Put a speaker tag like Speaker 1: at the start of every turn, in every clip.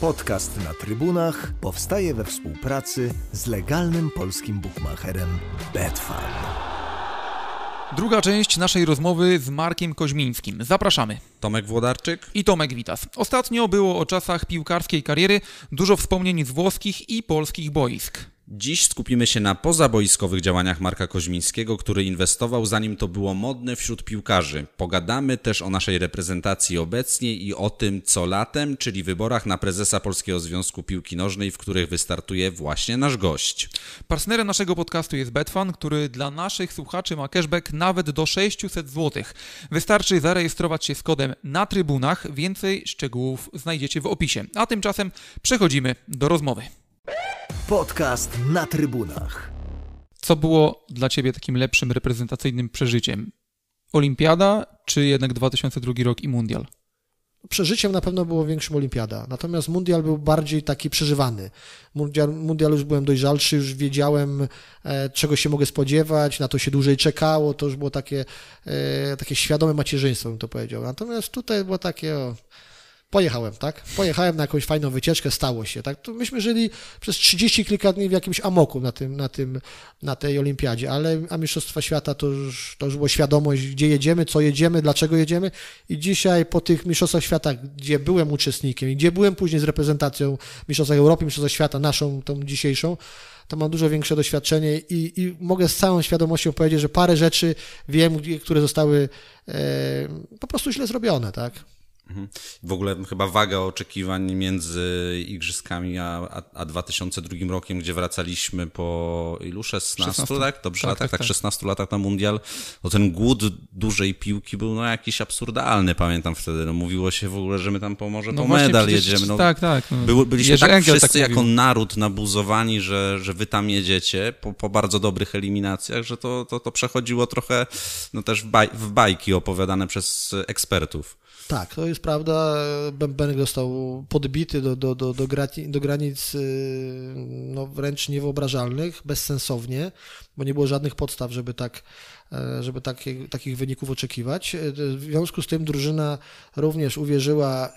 Speaker 1: Podcast na trybunach powstaje we współpracy z legalnym polskim bookmacherem Betfan.
Speaker 2: Druga część naszej rozmowy z Markiem Koźmińskim. Zapraszamy.
Speaker 3: Tomek Włodarczyk
Speaker 2: i Tomek Witas. Ostatnio było o czasach piłkarskiej kariery dużo wspomnień z włoskich i polskich boisk.
Speaker 3: Dziś skupimy się na pozaboiskowych działaniach Marka Koźmińskiego, który inwestował zanim to było modne wśród piłkarzy. Pogadamy też o naszej reprezentacji obecnie i o tym, co latem, czyli wyborach na prezesa Polskiego Związku Piłki Nożnej, w których wystartuje właśnie nasz gość.
Speaker 2: Partnerem naszego podcastu jest Betfan, który dla naszych słuchaczy ma cashback nawet do 600 zł. Wystarczy zarejestrować się z kodem na trybunach. Więcej szczegółów znajdziecie w opisie. A tymczasem przechodzimy do rozmowy.
Speaker 1: Podcast na trybunach.
Speaker 2: Co było dla Ciebie takim lepszym reprezentacyjnym przeżyciem? Olimpiada, czy jednak 2002 rok i Mundial?
Speaker 4: Przeżyciem na pewno było większym Olimpiada, natomiast Mundial był bardziej taki przeżywany. Mundial, mundial już byłem dojrzalszy, już wiedziałem, e, czego się mogę spodziewać, na to się dłużej czekało, to już było takie, e, takie świadome macierzyństwo, bym to powiedział. Natomiast tutaj było takie, o, Pojechałem, tak? Pojechałem na jakąś fajną wycieczkę, stało się, tak? To myśmy żyli przez 30 kilka dni w jakimś amoku na, tym, na, tym, na tej olimpiadzie, ale a Mistrzostwa Świata to już, to już było świadomość, gdzie jedziemy, co jedziemy, dlaczego jedziemy i dzisiaj po tych Mistrzostwach Świata, gdzie byłem uczestnikiem i gdzie byłem później z reprezentacją Mistrzostwa Europy, Mistrzostwa Świata, naszą, tą dzisiejszą, to mam dużo większe doświadczenie i, i mogę z całą świadomością powiedzieć, że parę rzeczy wiem, które zostały e, po prostu źle zrobione, tak?
Speaker 3: Mhm. W ogóle chyba waga oczekiwań między Igrzyskami a, a, a 2002 rokiem, gdzie wracaliśmy po ilu? 16, 16. tak? Dobrze, tak, latach, tak, tak, 16 tak. latach na mundial. No ten głód dużej piłki był no jakiś absurdalny, pamiętam wtedy. No, mówiło się w ogóle, że my tam pomoże no po medal jedziemy. No,
Speaker 2: tak, tak. No,
Speaker 3: były, byliśmy tak Engel wszyscy tak jako naród nabuzowani, że, że wy tam jedziecie po, po bardzo dobrych eliminacjach, że to, to, to przechodziło trochę no też w, baj, w bajki opowiadane przez ekspertów.
Speaker 4: Tak, to jest prawda. Bębenek został podbity do, do, do, do, do granic y, no, wręcz niewyobrażalnych, bezsensownie, bo nie było żadnych podstaw, żeby tak żeby takie, takich wyników oczekiwać. E, w związku z tym drużyna również uwierzyła e,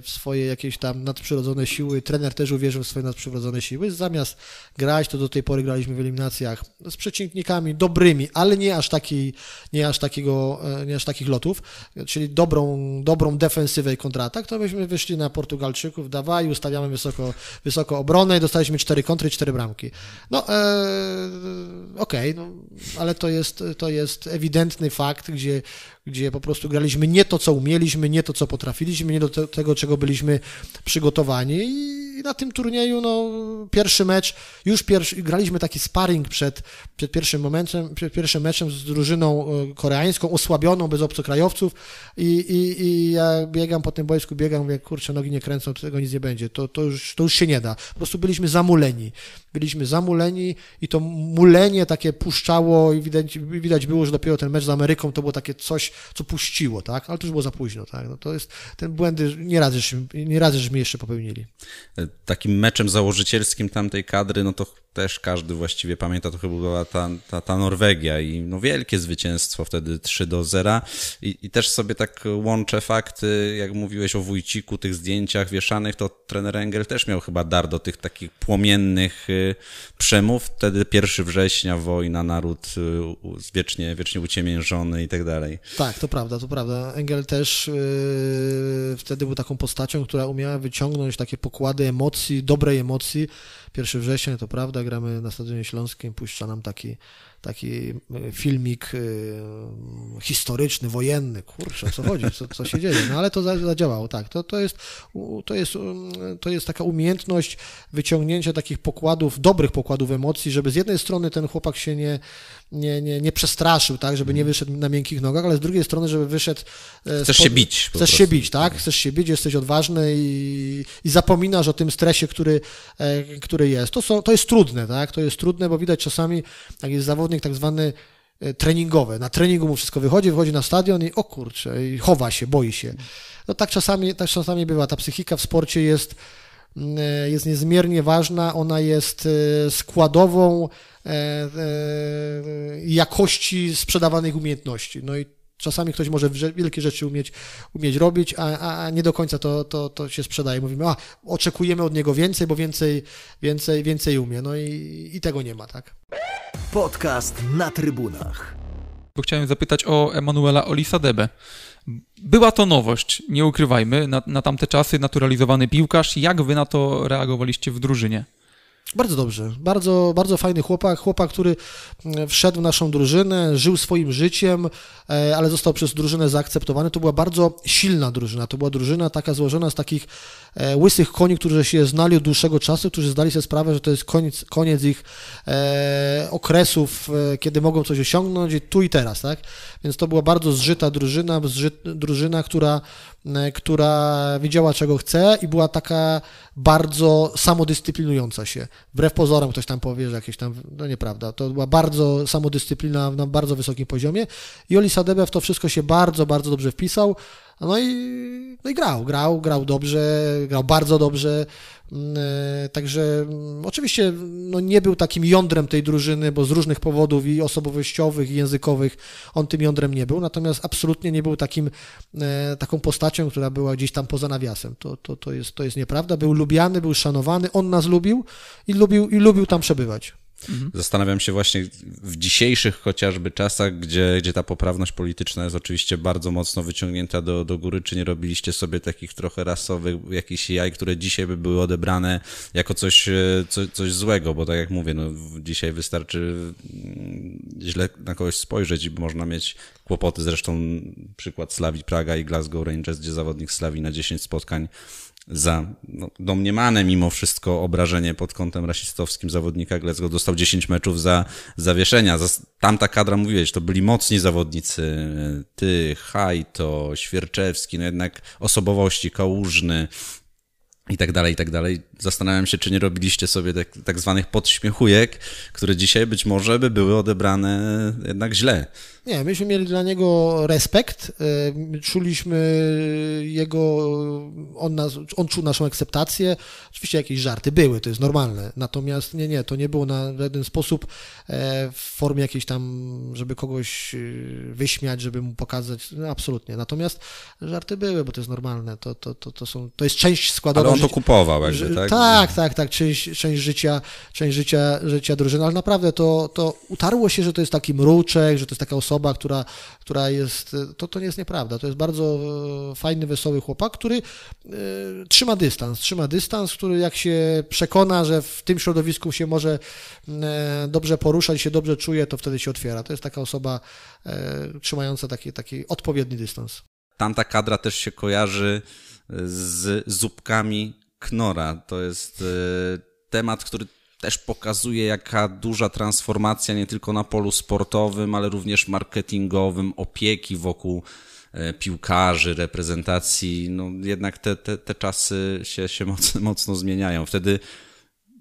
Speaker 4: w swoje jakieś tam nadprzyrodzone siły, trener też uwierzył w swoje nadprzyrodzone siły. Zamiast grać, to do tej pory graliśmy w eliminacjach z przeciwnikami dobrymi, ale nie aż, taki, nie aż, takiego, nie aż takich lotów, czyli dobrą, dobrą defensywę i kontratak, to myśmy wyszli na Portugalczyków, dawaj, ustawiamy wysoko, wysoko obronę i dostaliśmy cztery kontry, cztery bramki. No, e, okej, okay, no, ale to jest, to jest ewidentny fakt, gdzie, gdzie po prostu graliśmy nie to, co umieliśmy, nie to, co potrafiliśmy, nie do te, tego, czego byliśmy przygotowani i na tym turnieju, no, pierwszy mecz, już pierwszy, graliśmy taki sparring przed, przed pierwszym momentem, przed pierwszym meczem z drużyną e, koreańską, osłabioną, bez obcokrajowców i, i, i ja biegam po tym boisku, biegam, mówię, kurczę, nogi nie kręcą, tego nic nie będzie, to, to, już, to już się nie da. Po prostu byliśmy zamuleni. Byliśmy zamuleni i to mulenie takie puszczało i widać, widać było, że dopiero ten mecz z Ameryką to było takie coś, co puściło, tak? Ale to już było za późno, tak? No to jest, ten błędy nie razy, nie razy żeśmy jeszcze popełnili.
Speaker 3: Takim meczem założycielskim tamtej kadry, no to też każdy właściwie pamięta, to chyba była ta, ta, ta Norwegia i no wielkie zwycięstwo wtedy 3 do 0 I, i też sobie tak łączę fakty, jak mówiłeś o Wójciku, tych zdjęciach wieszanych, to trener Engel też miał chyba dar do tych takich płomiennych y, przemów, wtedy 1 września, wojna, naród y, wiecznie, wiecznie uciemiężony i tak dalej.
Speaker 4: Tak, to prawda, to prawda. Engel też yy, wtedy był taką postacią, która umiała wyciągnąć takie pokłady emocji, dobrej emocji, 1 września, to prawda, gramy na Stadionie Śląskim, puszcza nam taki, taki e, filmik e, historyczny, wojenny, kurczę, o co chodzi, co, co się dzieje, no ale to zadziałało, tak, to, to, jest, to, jest, to jest taka umiejętność wyciągnięcia takich pokładów, dobrych pokładów emocji, żeby z jednej strony ten chłopak się nie, nie, nie, nie przestraszył, tak, żeby nie wyszedł na miękkich nogach, ale z drugiej strony, żeby wyszedł...
Speaker 3: E, Chcesz spod... się bić.
Speaker 4: Chcesz się bić, tak, chcesz się bić, jesteś odważny i, i zapominasz o tym stresie, który, który jest. To, są, to jest trudne, tak, to jest trudne, bo widać czasami, jak jest zawodnik tak zwany e, treningowy, na treningu mu wszystko wychodzi, wychodzi na stadion i o kurczę, i chowa się, boi się. No tak czasami, tak czasami bywa, ta psychika w sporcie jest, mm, e, jest niezmiernie ważna, ona jest e, składową jakości sprzedawanych umiejętności. No i czasami ktoś może wielkie rzeczy umieć, umieć robić, a, a nie do końca to, to, to się sprzedaje. Mówimy, a oczekujemy od niego więcej, bo więcej, więcej, więcej umie. No i, i tego nie ma, tak?
Speaker 1: Podcast na trybunach.
Speaker 2: Bo chciałem zapytać o Emanuela Olisadebe. Była to nowość, nie ukrywajmy, na, na tamte czasy naturalizowany piłkarz. Jak wy na to reagowaliście w drużynie?
Speaker 4: Bardzo dobrze. Bardzo, bardzo fajny chłopak. Chłopak, który mm, wszedł w naszą drużynę, żył swoim życiem, e, ale został przez drużynę zaakceptowany. To była bardzo silna drużyna. To była drużyna taka złożona z takich e, łysych koni, którzy się znali od dłuższego czasu, którzy zdali sobie sprawę, że to jest koniec, koniec ich e, okresów, kiedy mogą coś osiągnąć tu i teraz, tak? Więc to była bardzo zżyta drużyna, drużyna, która która wiedziała, czego chce i była taka bardzo samodyscyplinująca się. Wbrew pozorom ktoś tam powie, że jakieś tam, no nieprawda, to była bardzo samodyscyplina na bardzo wysokim poziomie i Oli Sadebe w to wszystko się bardzo, bardzo dobrze wpisał. No i, no i grał, grał, grał dobrze, grał bardzo dobrze. Mm, e, także mm, oczywiście no nie był takim jądrem tej drużyny, bo z różnych powodów i osobowościowych, i językowych on tym jądrem nie był, natomiast absolutnie nie był takim, e, taką postacią, która była gdzieś tam poza nawiasem. To, to, to, jest, to jest nieprawda. Był lubiany, był szanowany, on nas lubił i lubił, i lubił tam przebywać.
Speaker 3: Mhm. Zastanawiam się właśnie w dzisiejszych chociażby czasach, gdzie, gdzie ta poprawność polityczna jest oczywiście bardzo mocno wyciągnięta do, do góry, czy nie robiliście sobie takich trochę rasowych jakichś jaj, które dzisiaj by były odebrane jako coś, e, co, coś złego, bo tak jak mówię, no, dzisiaj wystarczy mm, źle na kogoś spojrzeć i można mieć kłopoty. Zresztą przykład Slawi Praga i Glasgow Rangers, gdzie zawodnik Slawi na 10 spotkań za no, domniemane mimo wszystko obrażenie pod kątem rasistowskim zawodnika Glasgow dostał 10 meczów za zawieszenia. Tamta kadra, mówiłeś, to byli mocni zawodnicy. Ty, Hajto, Świerczewski, no jednak osobowości, Kałużny, i tak dalej, i tak dalej. Zastanawiam się, czy nie robiliście sobie tak, tak zwanych podśmiechujek, które dzisiaj być może by były odebrane jednak źle.
Speaker 4: Nie, myśmy mieli dla niego respekt, e, czuliśmy jego, on, nas, on czuł naszą akceptację. Oczywiście jakieś żarty były, to jest normalne, natomiast nie, nie, to nie było na żaden sposób e, w formie jakiejś tam, żeby kogoś e, wyśmiać, żeby mu pokazać, no, absolutnie. Natomiast żarty były, bo to jest normalne, to, to, to, to, są, to jest część składowa.
Speaker 3: Ale on to kupował jakby, tak?
Speaker 4: Tak, tak, tak, część, część życia, część życia, życia drużyny, ale naprawdę to, to utarło się, że to jest taki mruczek, że to jest taka osoba, osoba, która, która jest, to, to nie jest nieprawda. To jest bardzo e, fajny, wesoły chłopak, który y, trzyma dystans, trzyma dystans, który jak się przekona, że w tym środowisku się może y, dobrze poruszać, się dobrze czuje, to wtedy się otwiera. To jest taka osoba trzymająca taki, taki odpowiedni dystans.
Speaker 3: Tamta kadra też się kojarzy z zupkami Knora. To jest temat, który też pokazuje, jaka duża transformacja nie tylko na polu sportowym, ale również marketingowym, opieki wokół e, piłkarzy, reprezentacji. No jednak te, te, te czasy się, się mocno, mocno zmieniają. Wtedy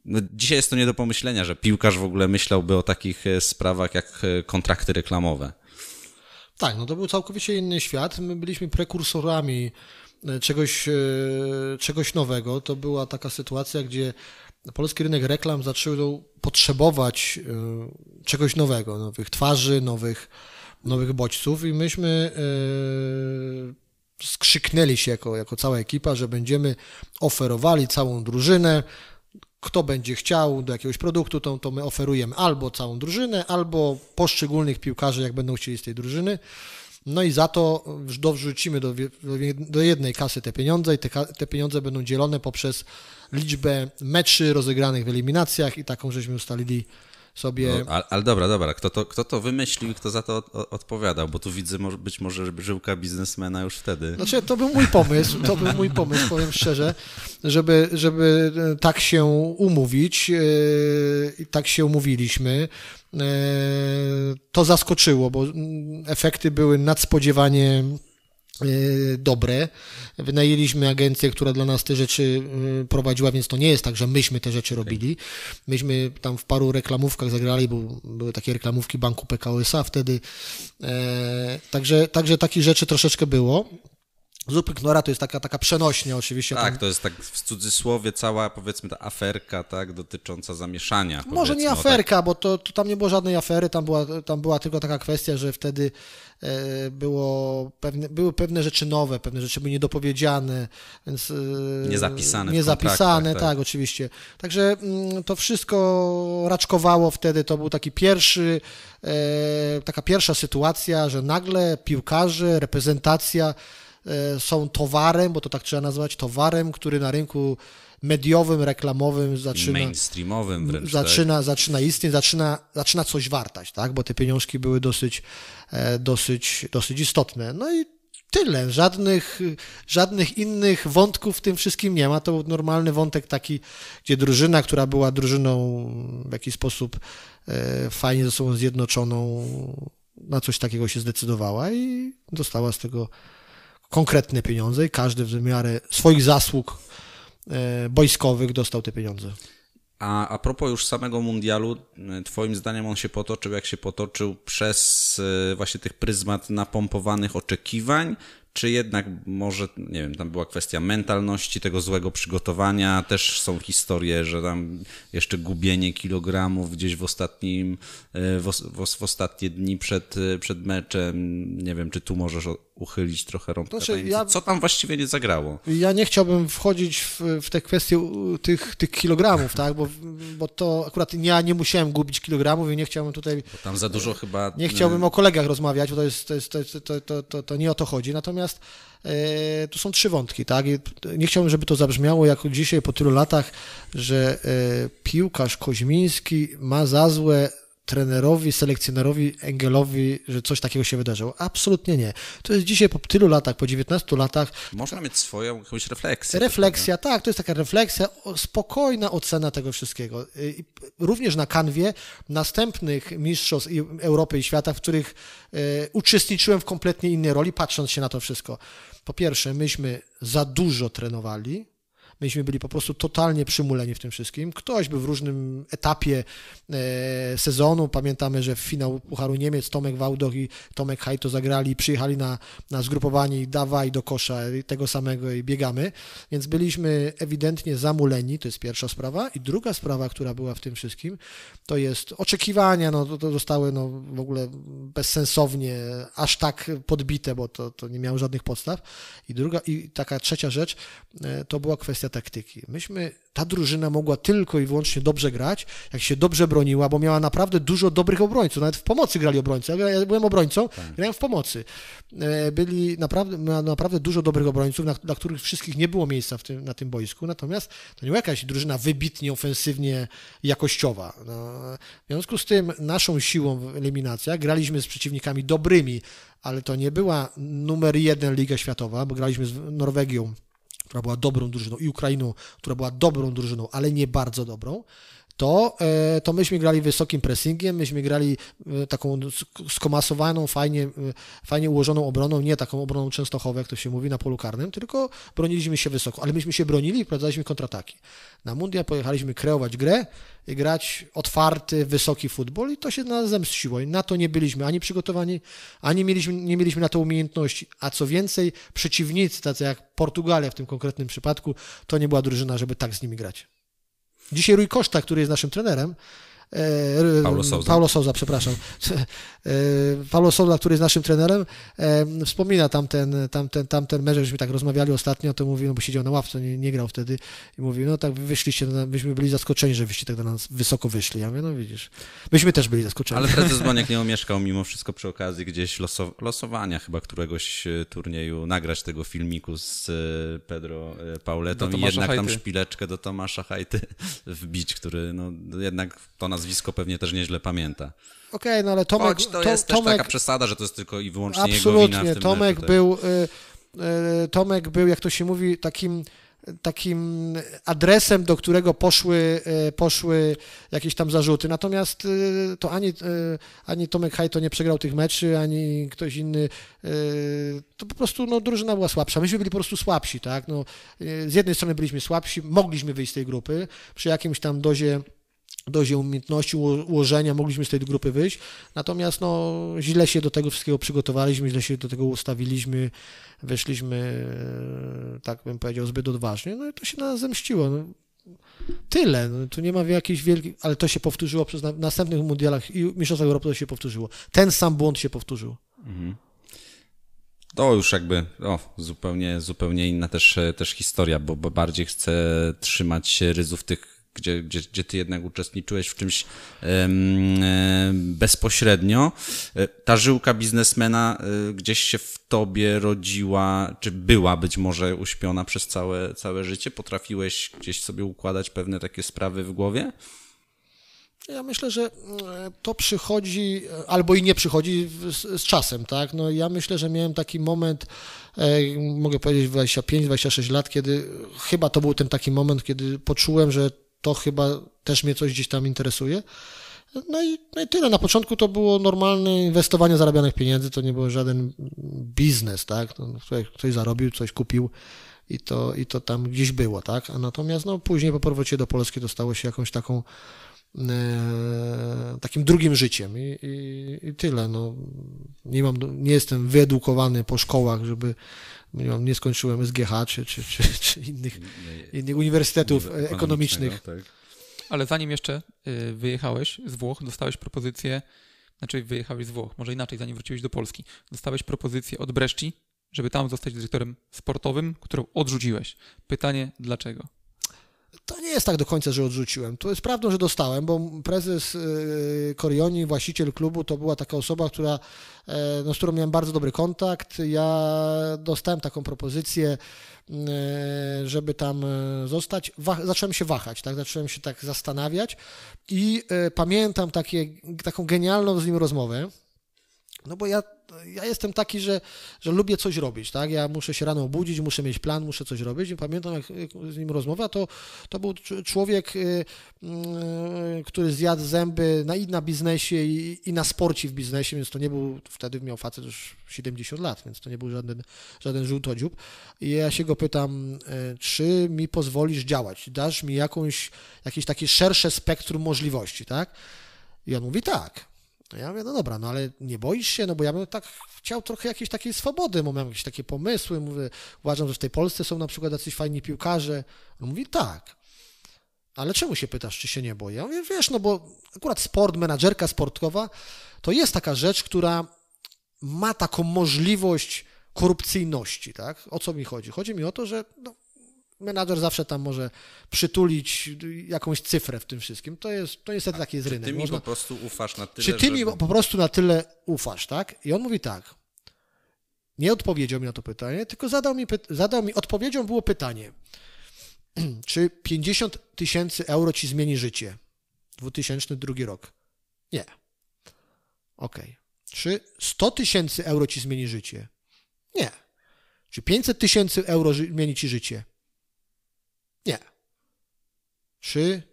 Speaker 3: no, dzisiaj jest to nie do pomyślenia, że piłkarz w ogóle myślałby o takich e, sprawach jak e, kontrakty reklamowe.
Speaker 4: Tak, no to był całkowicie inny świat. My byliśmy prekursorami czegoś, czegoś nowego. To była taka sytuacja, gdzie polski rynek reklam zaczął potrzebować e, czegoś nowego, nowych twarzy, nowych, nowych bodźców i myśmy e, skrzyknęli się jako, jako cała ekipa, że będziemy oferowali całą drużynę. Kto będzie chciał do jakiegoś produktu, to, to my oferujemy albo całą drużynę, albo poszczególnych piłkarzy, jak będą chcieli z tej drużyny. No i za to dowrzucimy do, do jednej kasy te pieniądze i te, te pieniądze będą dzielone poprzez liczbę meczy rozegranych w eliminacjach i taką żeśmy ustalili sobie.
Speaker 3: No, ale, ale, dobra, dobra, kto to, kto to wymyślił kto za to od, odpowiadał? Bo tu widzę może, być może żyłka biznesmena już wtedy.
Speaker 4: Znaczy, to był mój pomysł, to był mój pomysł, powiem szczerze, żeby, żeby tak się umówić yy, i tak się umówiliśmy. Yy, to zaskoczyło, bo efekty były nadspodziewanie dobre. Wynajęliśmy agencję, która dla nas te rzeczy y, prowadziła, więc to nie jest tak, że myśmy te rzeczy robili. Myśmy tam w paru reklamówkach zagrali, bo były takie reklamówki banku PKO SA wtedy. E, także, także takich rzeczy troszeczkę było. Zupy Knora to jest taka, taka przenośnia oczywiście.
Speaker 3: Tak,
Speaker 4: tam.
Speaker 3: to jest tak w cudzysłowie cała, powiedzmy, ta aferka, tak, dotycząca zamieszania.
Speaker 4: Może nie
Speaker 3: o
Speaker 4: aferka, bo to, to tam nie było żadnej afery, tam była, tam była tylko taka kwestia, że wtedy e, było pewne, były pewne rzeczy nowe, pewne rzeczy były niedopowiedziane, więc... e,
Speaker 3: Niezapisane
Speaker 4: Niezapisane, tak,
Speaker 3: tak.
Speaker 4: oczywiście. Także mm, to wszystko raczkowało wtedy, to był taki pierwszy, e, taka pierwsza sytuacja, że nagle piłkarze, reprezentacja są towarem, bo to tak trzeba nazwać, towarem, który na rynku mediowym, reklamowym
Speaker 3: tak,
Speaker 4: zaczyna
Speaker 3: mainstreamowym wręcz, tak?
Speaker 4: zaczyna, zaczyna istnieć, zaczyna, zaczyna coś wartać, tak? bo te pieniążki były dosyć, e, dosyć, dosyć istotne. No i tyle. Żadnych, żadnych innych wątków w tym wszystkim nie ma. To był normalny wątek taki, gdzie drużyna, która była drużyną w jakiś sposób e, fajnie ze sobą zjednoczoną, na coś takiego się zdecydowała i dostała z tego konkretne pieniądze i każdy w miarę swoich zasług e, boiskowych dostał te pieniądze.
Speaker 3: A, a propos już samego mundialu, y, twoim zdaniem on się potoczył, jak się potoczył przez y, właśnie tych pryzmat napompowanych oczekiwań, czy jednak może, nie wiem, tam była kwestia mentalności, tego złego przygotowania, też są historie, że tam jeszcze gubienie kilogramów gdzieś w ostatnim, w, w, w ostatnie dni przed, przed meczem, nie wiem, czy tu możesz uchylić trochę rąbka
Speaker 4: Znaczy,
Speaker 3: tajemnicy?
Speaker 4: ja-
Speaker 3: Co tam właściwie nie zagrało?
Speaker 4: Ja nie chciałbym wchodzić w, w te kwestie tych, tych kilogramów, tak, bo, bo to akurat ja nie musiałem gubić kilogramów i nie chciałbym tutaj,
Speaker 3: Tam za dużo chyba...
Speaker 4: nie chciałbym o kolegach rozmawiać, bo to, jest, to, jest, to, to, to, to, to nie o to chodzi, natomiast e, tu są trzy wątki, tak, I nie chciałbym, żeby to zabrzmiało jako dzisiaj po tylu latach, że e, piłkarz Koźmiński ma za złe trenerowi, selekcjonerowi Engelowi, że coś takiego się wydarzyło. Absolutnie nie. To jest dzisiaj po tylu latach, po 19 latach,
Speaker 3: Można mieć swoją jakąś refleksję.
Speaker 4: Refleksja, tak, to jest taka refleksja, spokojna ocena tego wszystkiego. Y, również na kanwie następnych mistrzostw Europy i świata, w których e, uczestniczyłem w kompletnie innej roli, patrząc się na to wszystko. Po pierwsze, myśmy za dużo trenowali, myśmy byli po prostu totalnie przymuleni w tym wszystkim. Ktoś był w różnym etapie e, sezonu. Pamiętamy, że w finał Pucharu Niemiec Tomek Wałdoch i Tomek Hajto zagrali, przyjechali na, na zgrupowanie i dawaj do kosza tego samego i biegamy. Więc byliśmy ewidentnie zamuleni, to jest pierwsza sprawa. I druga sprawa, która była w tym wszystkim, to jest oczekiwania, no to, to zostały no, w ogóle bezsensownie aż tak podbite, bo to, to nie miało żadnych podstaw. I druga, i taka trzecia rzecz, e, to była kwestia taktyki. Myśmy, ta drużyna mogła tylko i wyłącznie dobrze grać, jak się dobrze broniła, bo miała naprawdę dużo dobrych obrońców, nawet w pomocy grali obrońcy. Ja byłem obrońcą, grałem w pomocy. E, Byli naprawdę, miała naprawdę dużo dobrych obrońców, na, dla których wszystkich nie było miejsca tym, na tym boisku, natomiast to nie była jakaś drużyna wybitnie ofensywnie jakościowa. No, w związku z tym naszą siłą w eliminacjach graliśmy z przeciwnikami dobrymi, ale to nie była numer jeden Liga Światowa, bo graliśmy z Norwegią, która była dobrą drużyną, i Ukrainą, która była dobrą drużyną, ale nie bardzo dobrą, to, e, to myśmy grali wysokim pressingiem, myśmy grali e, taką sk- skomasowaną, fajnie, e, fajnie ułożoną obroną, nie taką obroną Częstochową, jak to się mówi, na polu karnym, tylko broniliśmy się wysoko, ale myśmy się bronili i wprowadzaliśmy kontrataki. Na Mundial pojechaliśmy kreować grę i grać otwarty, wysoki futbol i to się na nas zemściło i na to nie byliśmy ani przygotowani, ani mieliśmy, nie mieliśmy na to umiejętności, a co więcej, przeciwnicy, tacy jak Portugalia w tym konkretnym przypadku, to nie była drużyna, żeby tak z nimi grać. Dzisiaj Rui Costa, który jest naszym trenerem,
Speaker 3: Paulo Sousa.
Speaker 4: Paulo Sousa, przepraszam. E, Paulo Sousa, który jest naszym trenerem, e, wspomina tamten, tamten, tamten mecz, żeśmy tak rozmawiali ostatnio, to mówił, no bo siedział na ławce, nie, nie grał wtedy i mówił, no tak, wy wyszliście, myśmy byli zaskoczeni, że wyście tak do nas wysoko wyszli. Ja mówię, no widzisz, myśmy też byli zaskoczeni.
Speaker 3: Ale prezes Boniek nie omieszkał mimo wszystko przy okazji gdzieś loso, losowania chyba któregoś e, turnieju nagrać tego filmiku z e, Pedro e, Pauletą i jednak tam
Speaker 2: Hajty.
Speaker 3: szpileczkę do Tomasza Hajty wbić, który no jednak to nazwisko pewnie też nieźle pamięta.
Speaker 4: Okej, no ale Tomek,
Speaker 3: Choć to
Speaker 4: to-
Speaker 3: jest też
Speaker 4: Tomek,
Speaker 3: taka przesada, że to jest tylko i wyłącznie jego wina w
Speaker 4: Absolutnie.
Speaker 3: tym
Speaker 4: Tomek
Speaker 3: meczu, tak.
Speaker 4: był, y, y, Tomek był, jak to się mówi, takim takim adresem, do którego poszły, y, poszły jakieś tam zarzuty. Natomiast y, to ani, y, ani Tomek Hajto nie przegrał tych meczy, ani ktoś inny. To po prostu no, drużyna była słabsza. Myśmy byli po prostu słabsi, tak? No, z jednej strony byliśmy słabsi, mogliśmy wyjść z tej grupy przy jakimś tam dozie dozie umiejętności ułożenia, mogliśmy z tej grupy wyjść, natomiast no, źle się do tego wszystkiego przygotowaliśmy, źle się do tego ustawiliśmy, weszliśmy, tak bym powiedział, zbyt odważnie, no i to się na nas zemściło. No. Tyle, no, tu nie ma jakiejś wielkiej, ale to się powtórzyło przez na, następnych mundialach i Mistrzostwach Europy to się powtórzyło. Ten sam błąd się powtórzył. Mhm.
Speaker 3: To już jakby o, zupełnie, zupełnie inna też, też historia, bo, bo bardziej chcę trzymać się ryzów tych gdzie, gdzie, gdzie ty jednak uczestniczyłeś w czymś bezpośrednio. E, ta żyłka biznesmena e, gdzieś się w tobie rodziła, czy była być może uśpiona przez całe, całe życie? Potrafiłeś gdzieś sobie układać pewne takie sprawy w głowie?
Speaker 4: Ja myślę, że to przychodzi, albo i nie przychodzi z, z, czasem, tak? No ja myślę, że miałem taki moment, mogę powiedzieć 25-26 lat, kiedy chyba to był ten taki moment, kiedy poczułem, że to chyba też mnie coś gdzieś tam interesuje. No i, no i tyle. Na początku to było normalne inwestowanie zarabianych pieniędzy, to nie był żaden biznes, tak? No, ktoś zarobił, coś kupił i to, i to tam gdzieś było, tak? A natomiast no, później po powrocie do Polski to stało się jakąś taką e, takim drugim życiem i, i, i, tyle. No, nie, mam, nie jestem wyedukowany po szkołach, żeby nie, skończyłem SGH czy, czy, czy, czy innych, innych uniwersytetów ekonomicznych. Tak.
Speaker 2: Ale zanim jeszcze y, wyjechałeś z Włoch, dostałeś propozycję, znaczy wyjechałeś z Włoch, może inaczej, zanim wróciłeś do Polski, dostałeś propozycję od Bresci, żeby tam zostać dyrektorem sportowym, którą odrzuciłeś. Pytanie, dlaczego?
Speaker 4: To nie jest tak do końca, że odrzuciłem. To jest prawdą, że dostałem, bo prezes y, Corioni, właściciel klubu, to była taka osoba, która, e, no, z którą miałem bardzo dobry kontakt. Ja dostałem taką propozycję, e, żeby tam e, zostać. zacząłem się wahać, tak? zacząłem się tak zastanawiać i pamiętam takie, taką genialną z nim rozmowę. No bo ja, ja jestem taki, że, że lubię coś robić, tak? Ja muszę się rano obudzić, muszę mieć plan, muszę coś robić i pamiętam, jak, z nim rozmowa, to, to był człowiek, y, y, który zjadł zęby na, i na biznesie i, i, na sporcie w biznesie, więc to nie był, wtedy miał facet już 70 lat, więc to nie był żaden, żaden żółtodziób. I ja się go pytam, y, czy mi pozwolisz działać, dasz mi jakąś, jakieś takie szersze spektrum możliwości, tak? I on mówi tak. Ja mówię, no dobra, no ale nie boisz się? No bo ja bym tak chciał trochę jakiejś takiej swobody, bo mam jakieś takie pomysły, mówię, uważam, że w tej Polsce są na przykład jacyś fajni piłkarze. On mówi, tak. Ale czemu się pytasz, czy się nie boję? Ja mówię, wiesz, no bo akurat sport, menadżerka sportowa, to jest taka rzecz, która ma taką możliwość korupcyjności, tak? O co mi chodzi? Chodzi mi o to, że no, menadżer zawsze tam może przytulić jakąś cyfrę w tym wszystkim. To jest, to niestety taki jest rynek.
Speaker 3: Ty mi Można... po prostu ufasz na tyle,
Speaker 4: Czy ty żeby... mi po prostu na tyle ufasz, tak? I on mówi tak. Nie odpowiedział mi na to pytanie, tylko zadał mi, zadał mi odpowiedzią było pytanie. Czy 50 tysięcy euro ci zmieni życie? 2002 rok. Nie. Ok. Czy 100 tysięcy euro ci zmieni życie? Nie. Czy 500 tysięcy euro zmieni ci życie? Nie. Czy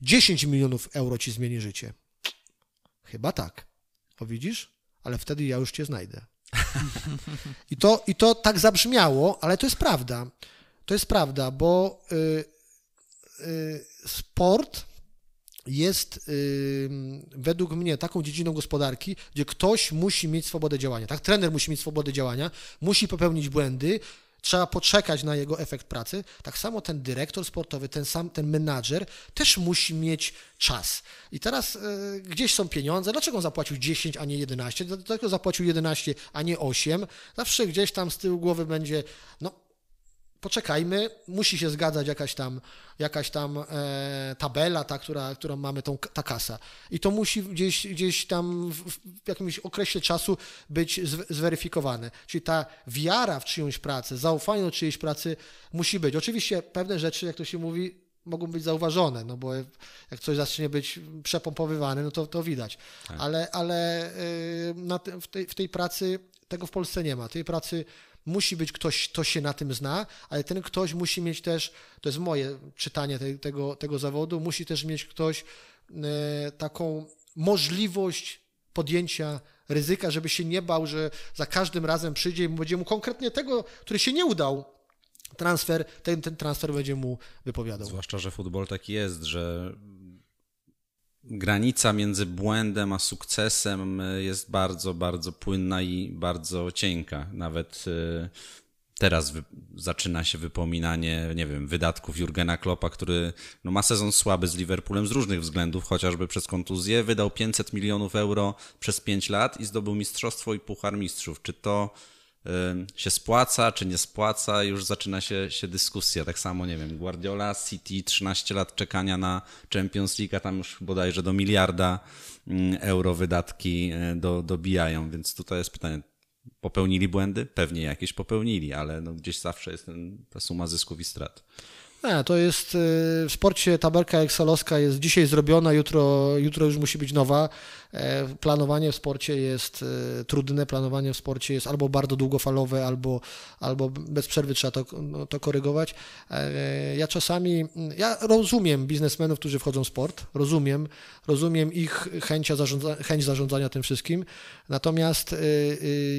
Speaker 4: 10 milionów euro ci zmieni życie? Chyba tak. O widzisz? Ale wtedy ja już cię znajdę. I to, I to tak zabrzmiało, ale to jest prawda. To jest prawda, bo y, y, sport jest y, według mnie taką dziedziną gospodarki, gdzie ktoś musi mieć swobodę działania. Tak, trener musi mieć swobodę działania, musi popełnić błędy, trzeba poczekać na jego efekt pracy. Tak samo ten dyrektor sportowy, ten sam ten menadżer też musi mieć czas. I teraz y, gdzieś są pieniądze. Dlaczego on zapłacił 10, a nie 11? Dlaczego zapłacił 11, a nie 8? Zawsze gdzieś tam z tyłu głowy będzie, no poczekajmy, musi się zgadzać jakaś tam, jakaś tam e, tabela, ta, która, którą mamy, tą, ta kasa. I to musi gdzieś, gdzieś tam w, w jakimś okresie czasu być zweryfikowane. Czyli ta wiara w czyjąś pracę, zaufanie do czyjejś pracy musi być. Oczywiście pewne rzeczy, jak to się mówi, mogą być zauważone, no bo jak coś zacznie być przepompowywane, no to, to widać. Tak. Ale, ale y, te, w, tej, w tej pracy tego w Polsce nie ma. Tej pracy musi być ktoś, kto się na tym zna, ale ten ktoś musi mieć też, to jest moje czytanie te, tego, tego zawodu, musi też mieć ktoś e, taką możliwość podjęcia ryzyka, żeby się nie bał, że za każdym razem przyjdzie i będzie mu konkretnie tego, który się nie udał, transfer, ten, ten transfer będzie mu wypowiadał.
Speaker 3: Zwłaszcza, że futbol taki jest, że granica między błędem a sukcesem y, jest bardzo, bardzo płynna i bardzo cienka. Nawet y, teraz zaczyna się wypominanie, nie wiem, wydatków Jurgena Kloppa, który no, ma sezon słaby z Liverpoolem z różnych względów, chociażby przez kontuzję, wydał 500 milionów euro przez 5 lat i zdobył mistrzostwo i puchar mistrzów. Czy to się spłaca, czy nie spłaca, już zaczyna się, się dyskusja. Tak samo, nie wiem, Guardiola, City, 13 lat czekania na Champions League, a tam już bodajże do miliarda mm, euro wydatki e, do, dobijają, więc tutaj jest pytanie, popełnili błędy? Pewnie jakieś popełnili, ale no gdzieś zawsze jest ten, ta suma zysków i strat.
Speaker 4: Nie, to jest y, w sporcie tabelka Excelowska jest dzisiaj zrobiona, jutro, jutro już musi być nowa. E, planowanie w sporcie jest e, trudne, planowanie w sporcie jest albo bardzo długofalowe, albo, albo bez przerwy trzeba to, no, to korygować. E, ja czasami, ja rozumiem biznesmenów, którzy wchodzą w sport, rozumiem, rozumiem ich chęcia zarządza, chęć zarządzania tym wszystkim, natomiast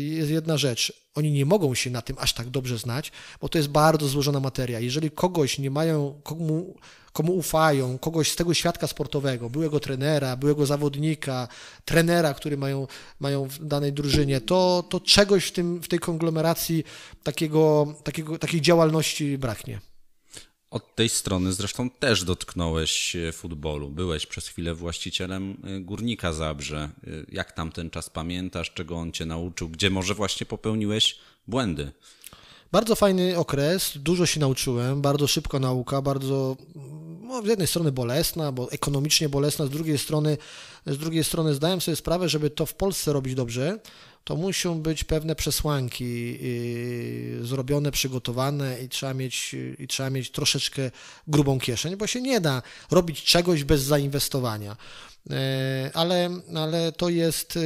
Speaker 4: jest jedna rzecz, oni nie mogą się na tym aż tak dobrze znać, bo to jest bardzo złożona materia. Jeżeli kogoś nie mają, komu komu ufają, kogoś z tego świadka sportowego, byłego trenera, byłego zawodnika, trenera, który mają, mają w danej drużynie, to, to czegoś w, tym, w tej konglomeracji takiego, takiego, takiej działalności braknie.
Speaker 3: Od tej strony zresztą też dotknąłeś e, futbolu. Byłeś przez chwilę właścicielem e, Górnika Zabrze. E, jak tam ten czas pamiętasz? Czego on cię nauczył? Gdzie może właśnie popełniłeś błędy?
Speaker 4: Bardzo fajny okres, dużo się nauczyłem, bardzo szybka nauka, bardzo no, z jednej strony bolesna, bo ekonomicznie bolesna, z drugiej strony, z drugiej strony zdałem sobie sprawę, żeby to w Polsce robić dobrze, to muszą być pewne przesłanki yy, zrobione, przygotowane i trzeba, mieć, i trzeba mieć troszeczkę grubą kieszeń, bo się nie da robić czegoś bez zainwestowania. Yy, ale, ale to jest yy,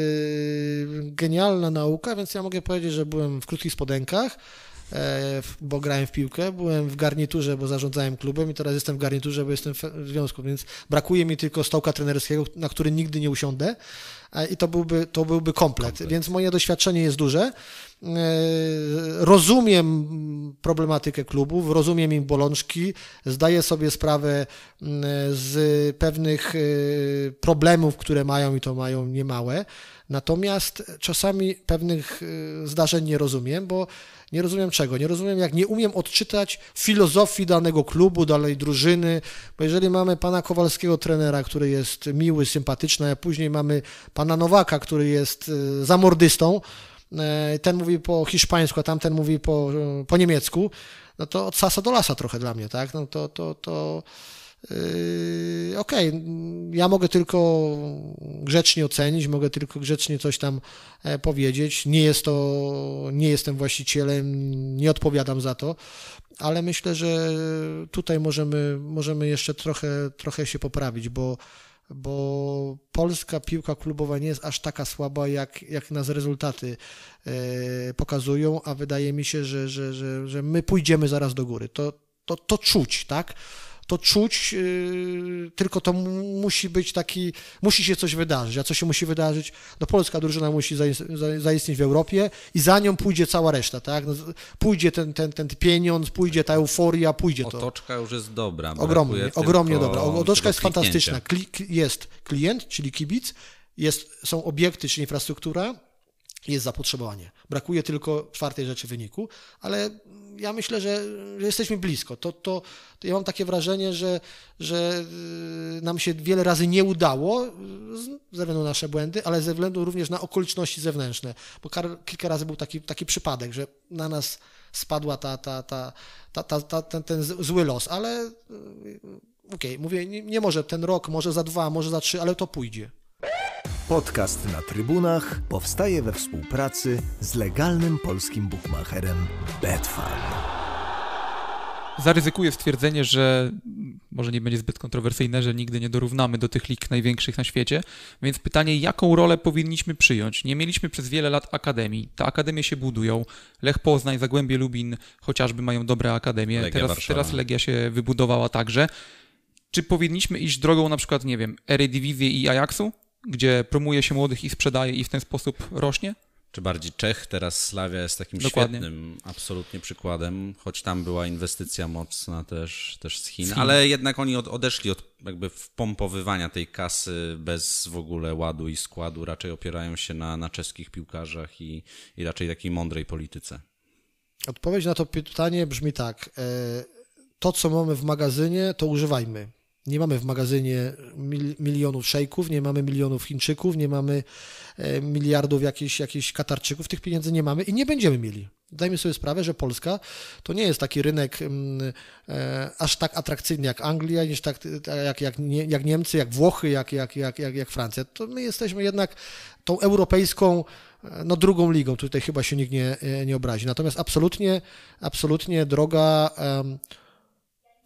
Speaker 4: genialna nauka, więc ja mogę powiedzieć, że byłem w krótkich spodenkach, bo grałem w piłkę, byłem w garniturze, bo zarządzałem klubem i teraz jestem w garniturze, bo jestem w związku, więc brakuje mi tylko stołka trenerskiego, na który nigdy nie usiądę e, i to byłby, to byłby komplet. komplet. Więc moje doświadczenie jest duże. E, rozumiem problematykę klubów, rozumiem im bolączki, zdaję sobie sprawę z pewnych problemów, które mają i to mają niemałe. Natomiast czasami pewnych zdarzeń nie rozumiem, bo nie rozumiem czego. Nie rozumiem, jak nie umiem odczytać filozofii danego klubu, danej drużyny, bo jeżeli mamy pana Kowalskiego trenera, który jest miły, sympatyczny, a później mamy pana Nowaka, który jest e, zamordystą, e, ten mówi po hiszpańsku, a tamten mówi po, po niemiecku, no to od sasa do lasa trochę dla mnie, tak? No to, to, to okej, okay, ja mogę tylko grzecznie ocenić, mogę tylko grzecznie coś tam e, powiedzieć. Nie jest to, nie jestem właścicielem, nie odpowiadam za to, ale myślę, że tutaj możemy, możemy jeszcze trochę, trochę się poprawić, bo, bo polska piłka klubowa nie jest aż taka słaba, jak, jak nas rezultaty e, pokazują, a wydaje mi się, że, że, że, że my pójdziemy zaraz do góry. To, to, to czuć, tak? To czuć, yy, tylko to musi być taki, musi się coś wydarzyć. A co się musi wydarzyć? No polska drużyna musi zaistnieć w Europie i za nią pójdzie cała reszta, tak? No, pójdzie ten, ten, ten pieniądz, pójdzie ta euforia, pójdzie to.
Speaker 3: Otoczka już jest dobra.
Speaker 4: Ogromnie, ogromnie dobra. Otoczka jest fantastyczna. Kli, jest klient, czyli kibic, jest, są obiekty, czyli infrastruktura, jest zapotrzebowanie. Brakuje tylko czwartej rzeczy wyniku, ale ja myślę, że, jesteśmy blisko. To, to, to, ja mam takie wrażenie, że, że y, nam się wiele razy nie udało ze względu na nasze błędy, ale ze względu również na okoliczności zewnętrzne, bo kilka razy był taki, taki przypadek, że na nas spadła ta, ta, ta, ta, ta, ta ten, ten zły los, ale y, okej, okay, mówię, nie, nie może ten rok, może za dwa, może za trzy, ale to pójdzie.
Speaker 1: Podcast na trybunach powstaje we współpracy z legalnym polskim bookmacherem Betfan.
Speaker 2: Zaryzykuję stwierdzenie, że może nie będzie zbyt kontrowersyjne, że nigdy nie dorównamy do tych lig największych na świecie. Więc pytanie, jaką rolę powinniśmy przyjąć? Nie mieliśmy przez wiele lat akademii. Te akademie się budują. Lech Poznań, Zagłębie Lubin chociażby mają dobre akademie.
Speaker 3: Legia
Speaker 2: teraz, teraz Legia się wybudowała także. Czy powinniśmy iść drogą na przykład, nie wiem, Eredivisie i Ajaxu? Gdzie promuje się młodych i sprzedaje i w ten sposób rośnie?
Speaker 3: czy bardziej Czech, teraz Slavia jest takim
Speaker 2: Dokładnie.
Speaker 3: świetnym absolutnie przykładem, choć tam była inwestycja mocna też, też z Chin,
Speaker 2: Z Chin.
Speaker 3: ale jednak oni od, odeszli od jakby wpompowywania tej kasy bez w ogóle ładu i składu, raczej opierają się na, na czeskich piłkarzach i, i raczej takiej mądrej polityce.
Speaker 4: Odpowiedź na to pytanie brzmi tak. e, To, co mamy w magazynie, to używajmy. Nie mamy w magazynie mil, milionów szejków, nie mamy milionów Chińczyków, nie mamy e, miliardów jakichś, jakichś Katarczyków. Tych pieniędzy nie mamy i nie będziemy mieli. Dajmy sobie sprawę, że Polska to nie jest taki rynek mm, e, aż tak atrakcyjny jak Anglia, niż tak, jak, jak, nie, jak Niemcy, jak Włochy, jak, jak, jak, jak, jak Francja. To my jesteśmy jednak tą europejską e, no drugą ligą, tutaj chyba się nikt nie, e, nie obrazi. Natomiast absolutnie, absolutnie droga